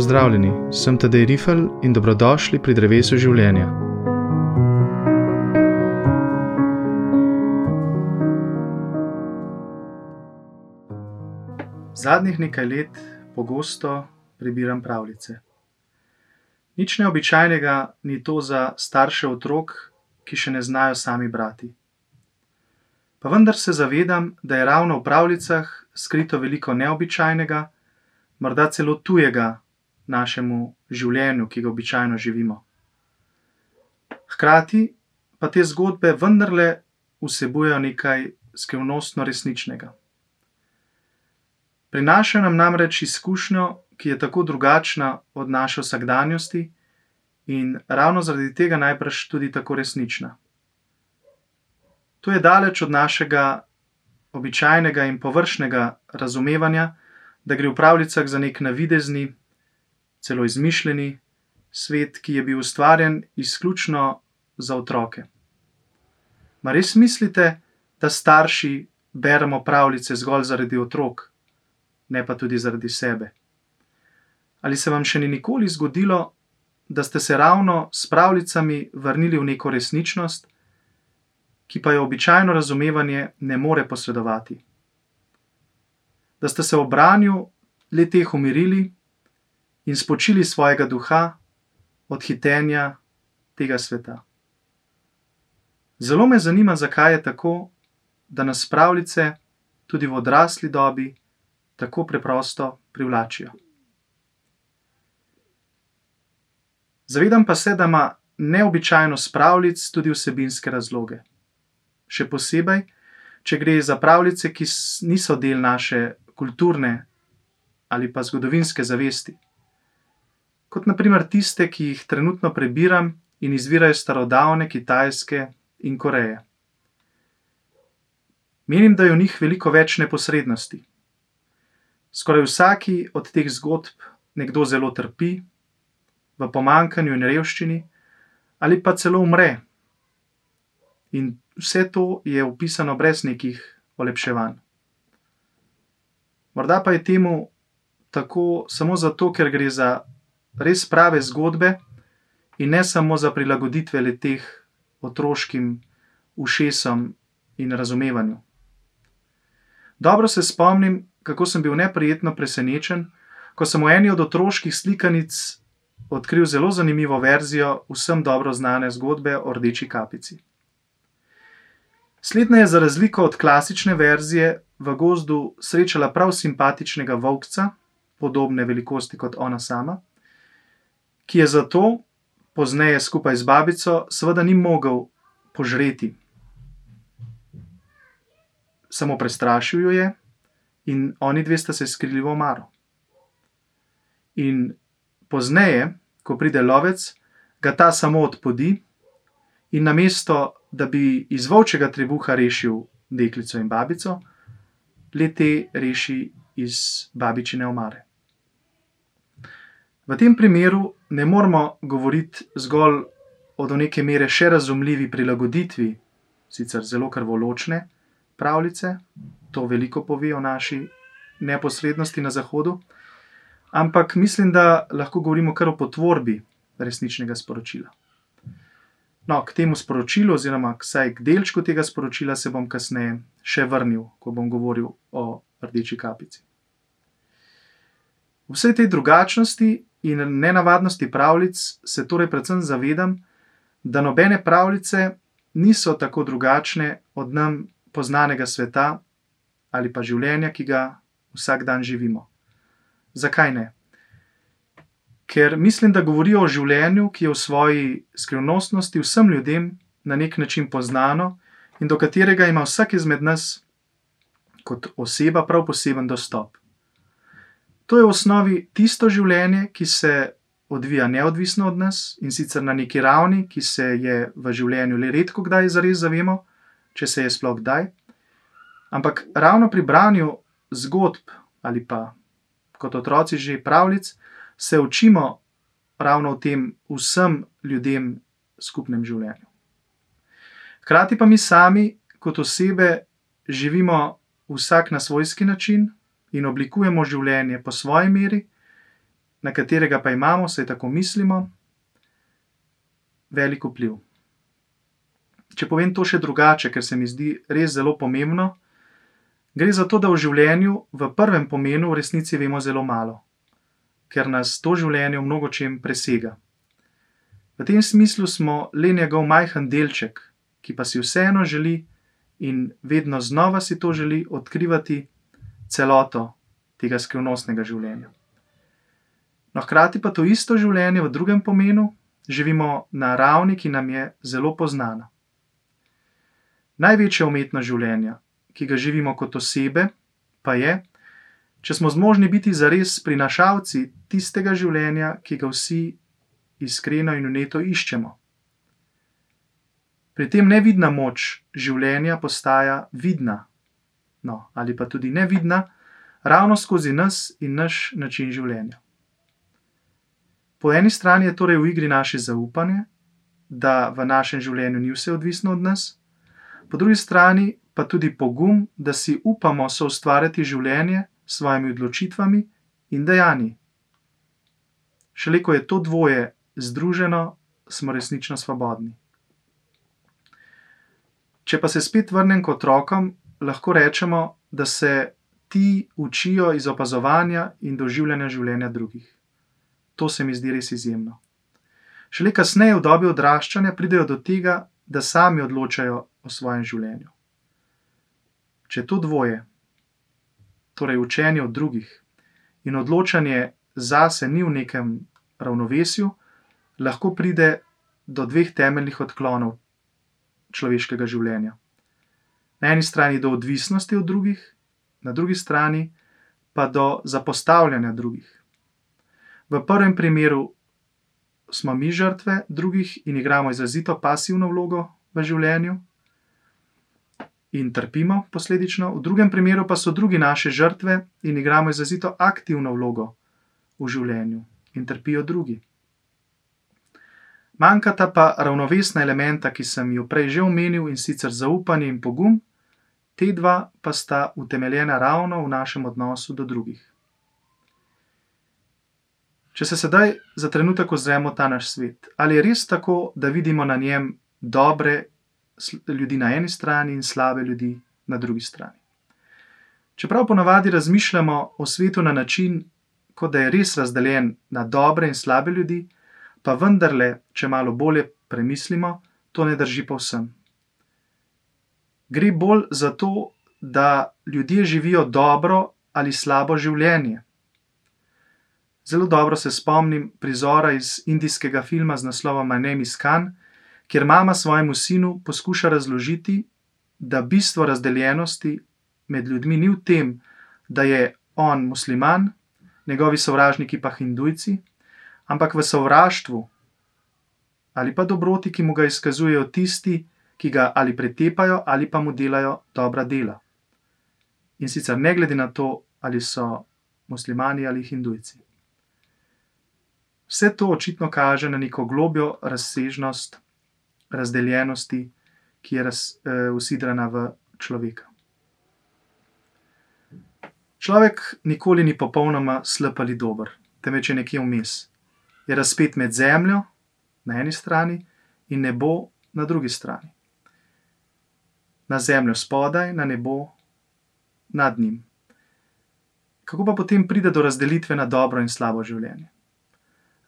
Pozdravljeni, sem Tadej Rifel in dobrodošli pri drevesu življenja. Zadnjih nekaj let pogosto prebiram pravljice. Nič neobičajnega ni to za starše otrok, ki še ne znajo sami brati. Pa vendar se zavedam, da je ravno v pravljicah skrito veliko neobičajnega, morda celo tujega našemu življenju, ki ga običajno živimo. Hkrati pa te zgodbe vendarle vsebujejo nekaj skrivnostno resničnega. Prinašajo nam namreč izkušnjo, ki je tako drugačna od naše vsakdanjosti in ravno zaradi tega najbrž tudi tako resnična. To je daleč od našega običajnega in površnega razumevanja, da gre v pravljicah za nek navidezni, celo izmišljeni svet, ki je bil ustvarjen izključno za otroke. Mar res mislite, da starši beremo pravljice zgolj zaradi otrok, ne pa tudi zaradi sebe? Ali se vam še ni nikoli zgodilo, da ste se ravno s pravljicami vrnili v neko resničnost, ki pa jo običajno razumevanje ne more posredovati. Da ste se v branju le teh umirili in spočili svojega duha od hitenja tega sveta. Zelo me zanima, zakaj je tako, da nas pravljice tudi v odrasli dobi tako preprosto privlačijo. Zavedam pa se, da ima neobičajnost pravljic tudi vsebinske razloge še posebej, če gre za pravljice, ki niso del naše kulturne ali pa zgodovinske zavesti. Kot naprimer tiste, ki jih trenutno prebiram in izvirajo starodavne Kitajske in Koreje. Menim, da je v njih veliko več neposrednosti. Skoraj vsaki od teh zgodb nekdo zelo trpi, v pomankanju in revščini, ali pa celo umre. In vse to je opisano brez nekih olepševanj. Morda pa je temu tako samo zato, ker gre za res prave zgodbe in ne samo za prilagoditve le teh otroškim ušesom in razumevanju. Dobro se spomnim, kako sem bil neprijetno presenečen, ko sem v eni od otroških slikanic odkril zelo zanimivo verzijo vsem dobro znane zgodbe o rdeči kapici. Slednja je za razliko od klasične verzije v gozdu srečala prav simpatičnega volkca, podobne velikosti kot ona sama, ki je zato, pozneje skupaj z babico, seveda ni mogel požreti. Samo prestrašil jo je in oni dve sta se skrili v omaro. In pozneje, ko pride lovec, ga ta samo odpodi in na mesto da bi iz volčjega trebuha rešil deklico in babico, le te reši iz babičine omare. V tem primeru ne moramo govoriti zgolj o do neke mere še razumljivi prilagoditvi, sicer zelo krvoločne pravljice, to veliko pove o naši neposrednosti na Zahodu, ampak mislim, da lahko govorimo kar o potvorbi resničnega sporočila. No, k temu sporočilu, oziroma vsaj k delčku tega sporočila, se bom kasneje še vrnil, ko bom govoril o rdeči kapici. V vsej tej drugačnosti in nenavadnosti pravljic se torej predvsem zavedam, da nobene pravljice niso tako drugačne od nam poznanega sveta ali pa življenja, ki ga vsak dan živimo. Zakaj ne? ker mislim, da govorijo o življenju, ki je v svoji skrivnostnosti vsem ljudem na nek način poznano in do katerega ima vsak izmed nas kot oseba prav poseben dostop. To je v osnovi tisto življenje, ki se odvija neodvisno od nas in sicer na neki ravni, ki se je v življenju le redko kdaj zares zavemo, če se je sploh kdaj. Ampak ravno pri branju zgodb ali pa kot otroci že pravljic, se učimo ravno v tem vsem ljudem skupnem življenju. Hkrati pa mi sami, kot osebe, živimo vsak na svojski način in oblikujemo življenje po svoji meri, na katerega pa imamo, saj tako mislimo, velik vpliv. Če povem to še drugače, ker se mi zdi res zelo pomembno, gre za to, da v življenju v prvem pomenu v resnici vemo zelo malo, ker nas to življenje v mnogo čem presega. V tem smislu smo le njegov majhen delček, ki pa si vseeno želi in vedno znova si to želi odkrivati celoto tega skrivnostnega življenja. No, hkrati pa to isto življenje v drugem pomenu živimo na ravni, ki nam je zelo poznana. Največja umetnost življenja, ki ga živimo kot osebe, pa je, če smo zmožni biti zares prinašalci tistega življenja, ki ga vsi iskreno in uneto iščemo. Pri tem nevidna moč življenja postaja vidna, no, ali pa tudi nevidna, ravno skozi nas in naš način življenja. Po eni strani je torej v igri naše zaupanje, da v našem življenju ni vse odvisno od nas, po drugi strani pa tudi pogum, da si upamo soustvarjati življenje s svojimi odločitvami in dejanji. Šele ko je to dvoje združeno, smo resnično svobodni. Če pa se spet vrnem k otrokom, lahko rečemo, da se ti učijo iz opazovanja in doživljanja življenja drugih. To se mi zdi res izjemno. Šele kasneje v dobi odraščanja pridejo do tega, da sami odločajo o svojem življenju. Če to dvoje, torej učenje od drugih in odločanje zase ni v nekem ravnovesju, lahko pride do dveh temeljnih odklonov človeškega življenja. Na eni strani do odvisnosti od drugih, na drugi strani pa do zapostavljanja drugih. V prvem primeru smo mi žrtve drugih in igramo izrazito pasivno vlogo v življenju in trpimo posledično, v drugem primeru pa so drugi naše žrtve in igramo izrazito aktivno vlogo v življenju in trpijo drugi. Manjkata pa ravnovesna elementa, ki sem ju prej že omenil, in sicer zaupanje in pogum, te dva pa sta utemeljena ravno v našem odnosu do drugih. Če se sedaj za trenutek ozremo ta naš svet, ali je res tako, da vidimo na njem dobre ljudi na eni strani in slabe ljudi na drugi strani? Čeprav ponavadi razmišljamo o svetu na način, kot da je res razdeljen na dobre in slabe ljudi, pa vendarle, če malo bolje premislimo, to ne drži povsem. Gre bolj za to, da ljudje živijo dobro ali slabo življenje. Zelo dobro se spomnim prizora iz indijskega filma z naslovom Name is Khan, kjer mama svojemu sinu poskuša razložiti, da bistvo razdeljenosti med ljudmi ni v tem, da je on musliman, njegovi sovražniki pa hindujci, ampak v sovraštvu ali pa dobroti, ki mu ga izkazujejo tisti, ki ga ali pretepajo ali pa mu delajo dobra dela. In sicer ne glede na to, ali so muslimani ali hindujci. Vse to očitno kaže na neko globjo razsežnost razdeljenosti, ki je raz, eh, usidrana v človeka. Človek nikoli ni popolnoma slab ali dober, temveč je nekje vmes. Je razpet med zemljo na eni strani in nebo na drugi strani. Na zemljo spodaj, na nebo nad njim. Kako pa potem pride do razdelitve na dobro in slabo življenje?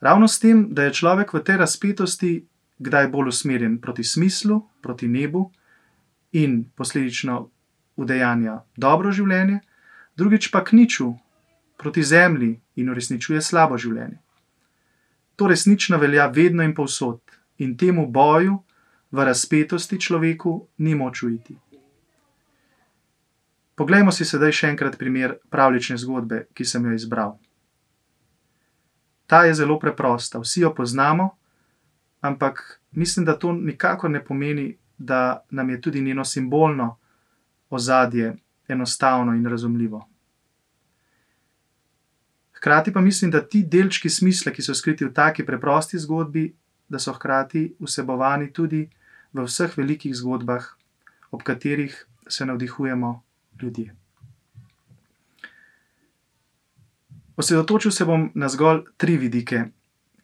Ravno s tem, da je človek v tej razpetosti kdaj bolj usmerjen proti smislu, proti nebu in posledično udejanja dobro življenje, drugič pa k niču, proti zemlji in uresničuje slabo življenje. To resnično velja vedno in povsod in temu boju v razpetosti človeku ni moč uiti. Poglejmo si sedaj še enkrat primer pravlične zgodbe, ki sem jo izbral. Ta je zelo preprosta, vsi jo poznamo, ampak mislim, da to nikakor ne pomeni, da nam je tudi njeno simbolno ozadje enostavno in razumljivo. Hkrati pa mislim, da ti delčki smisla, ki so skriti v taki preprosti zgodbi, da so hkrati vsebovani tudi v vseh velikih zgodbah, ob katerih se navdihujemo ljudje. Osredotočil se bom na zgolj tri vidike,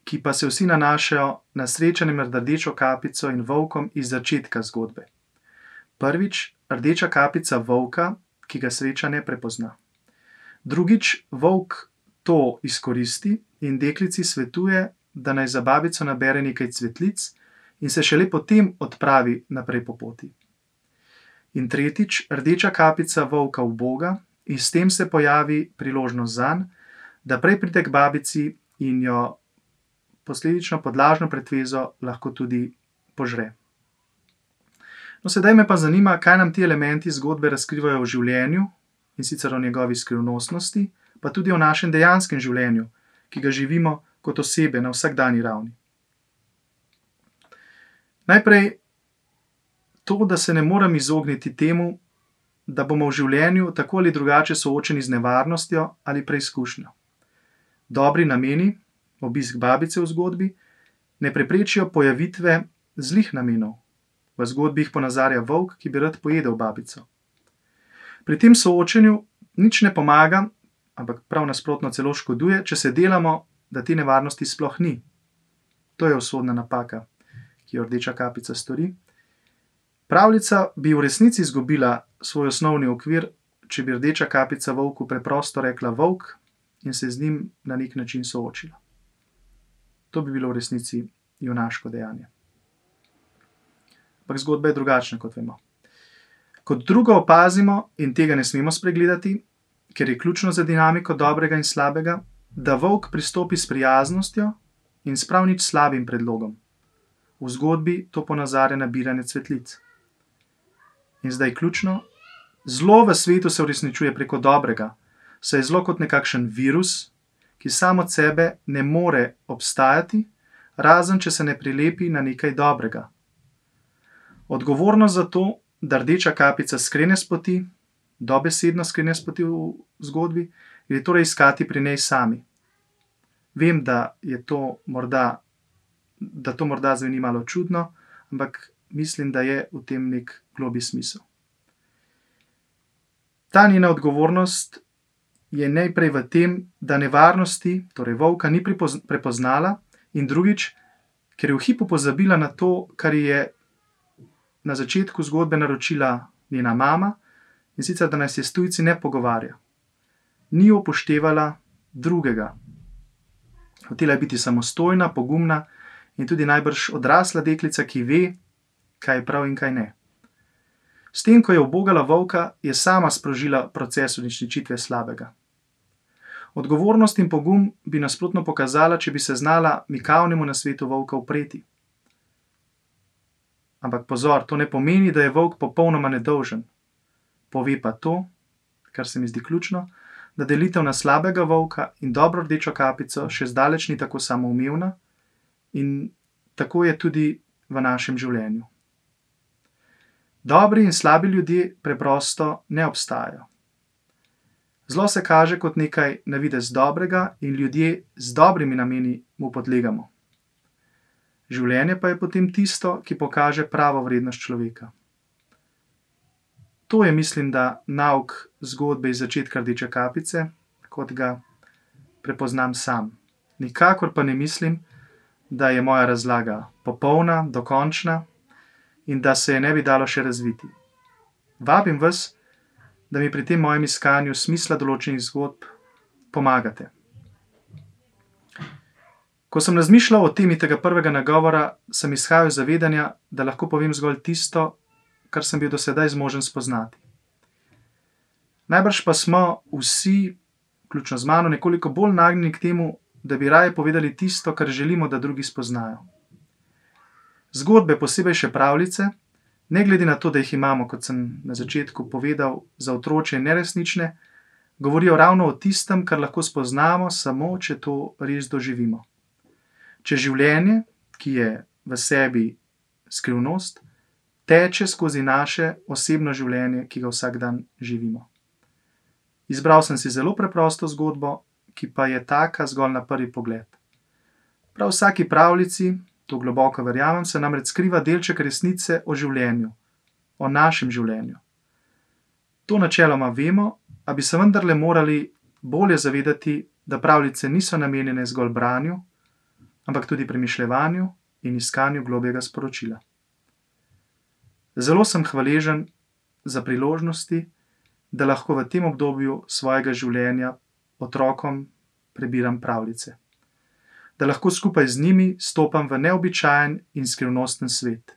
ki pa se vsi nanašajo na srečanje med rdečo kapico in volkom iz začetka zgodbe. Prvič, rdeča kapica volka, ki ga sreča ne prepozna. Drugič, volk to izkoristi in deklici svetuje, da naj za babico nabere nekaj cvetlic in se šele potem odpravi naprej po poti. In tretjič, rdeča kapica volka uboga in s tem se pojavi priložnost zanj, da prej pride k babici in jo posledično pod lažno pretvezo lahko tudi požre. No, sedaj me pa zanima, kaj nam ti elementi zgodbe razkrivajo o življenju in sicer o njegovi skrivnostnosti, pa tudi o našem dejanskem življenju, ki ga živimo kot osebe na vsakdanji ravni. Najprej to, da se ne morem izogniti temu, da bomo v življenju tako ali drugače soočeni z nevarnostjo ali preizkušnjo. Dobri nameni, obisk babice v zgodbi, ne preprečijo pojavitve zlih namenov. V zgodbi jih ponazarja volk, ki bi rad pojedel babico. Pri tem soočenju nič ne pomaga, ampak prav nasprotno celo škoduje, če se delamo, da te nevarnosti sploh ni. To je usodna napaka, ki jo rdeča kapica stori. Pravljica bi v resnici izgubila svoj osnovni okvir, če bi rdeča kapica volku preprosto rekla volk in se z njim na nek način soočila. To bi bilo v resnici junaško dejanje. Ampak zgodba je drugačna, kot vemo. Kot drugo opazimo, in tega ne smemo spregledati, ker je ključno za dinamiko dobrega in slabega, da volk pristopi s prijaznostjo in s prav nič slabim predlogom. V zgodbi to ponazarja nabiranje cvetlic. In zdaj ključno, zlo v svetu se uresničuje preko dobrega, saj je zlo kot nekakšen virus, ki samo od sebe ne more obstajati, razen če se ne prilepi na nekaj dobrega. Odgovornost za to, da rdeča kapica skrene s poti, dobesedno skrene s poti v zgodbi, je torej iskati pri njej sami. Vem, da je to morda, da to morda zveni malo čudno, ampak mislim, da je v tem nek globi smisel. Ta njena odgovornost je najprej v tem, da nevarnosti, torej volka, ni prepoznala, in drugič, ker je v hipu pozabila na to, kar je na začetku zgodbe naročila njena mama, in sicer, da naj se s tujci ne pogovarja. Ni upoštevala drugega. Hotela je biti samostojna, pogumna in tudi najbrž odrasla deklica, ki ve, kaj je prav in kaj ne. S tem, ko je obogala volka, je sama sprožila proces uničitve slabega. Odgovornost in pogum bi nasprotno pokazala, če bi se znala mikavnemu na svetu volka upreti. Ampak pozor, to ne pomeni, da je volk popolnoma nedolžen. Pove pa to, kar se mi zdi ključno, da delitev na slabega volka in dobro rdečo kapico še zdaleč ni tako samoumevna in tako je tudi v našem življenju. Dobri in slabi ljudje preprosto ne obstajajo. Zlo se kaže kot nekaj na videz dobrega in ljudje z dobrimi nameni mu podlegamo življenje pa je potem tisto, ki pokaže pravo vrednost človeka. To je, mislim, da nauk zgodbe iz začetka Rdeče kapice, kot ga prepoznam sam. Nikakor pa ne mislim, da je moja razlaga popolna, dokončna in da se je ne bi dalo še razviti. Vabim vas, da mi pri tem mojem iskanju smisla določenih zgodb pomagate. Ko sem razmišljal o temi tega prvega nagovora, sem izhajal iz zavedanja, da lahko povem zgolj tisto, kar sem bil do sedaj zmožen spoznati. Najbrž pa smo vsi, vključno z mano, nekoliko bolj nagnjeni k temu, da bi raje povedali tisto, kar želimo, da drugi spoznajo. Zgodbe, posebej še pravljice, ne glede na to, da jih imamo, kot sem na začetku povedal, za otroče neresnične, govorijo ravno o tistem, kar lahko spoznamo, samo če to res doživimo če življenje, ki je v sebi skrivnost, teče skozi naše osebno življenje, ki ga vsak dan živimo. Izbral sem si zelo preprosto zgodbo, ki pa je taka zgolj na prvi pogled. Prav v vsaki pravljici, to globoko verjamem, se namreč skriva delček resnice o življenju, o našem življenju. To načeloma vemo, a bi se vendarle morali bolje zavedati, da pravljice niso namenjene zgolj branju, ampak tudi premišljevanju in iskanju globjega sporočila. Zelo sem hvaležen za priložnosti, da lahko v tem obdobju svojega življenja otrokom prebiram pravljice, da lahko skupaj z njimi stopam v neobičajen in skrivnosten svet.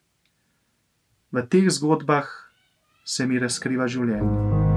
V teh zgodbah se mi razkriva življenje.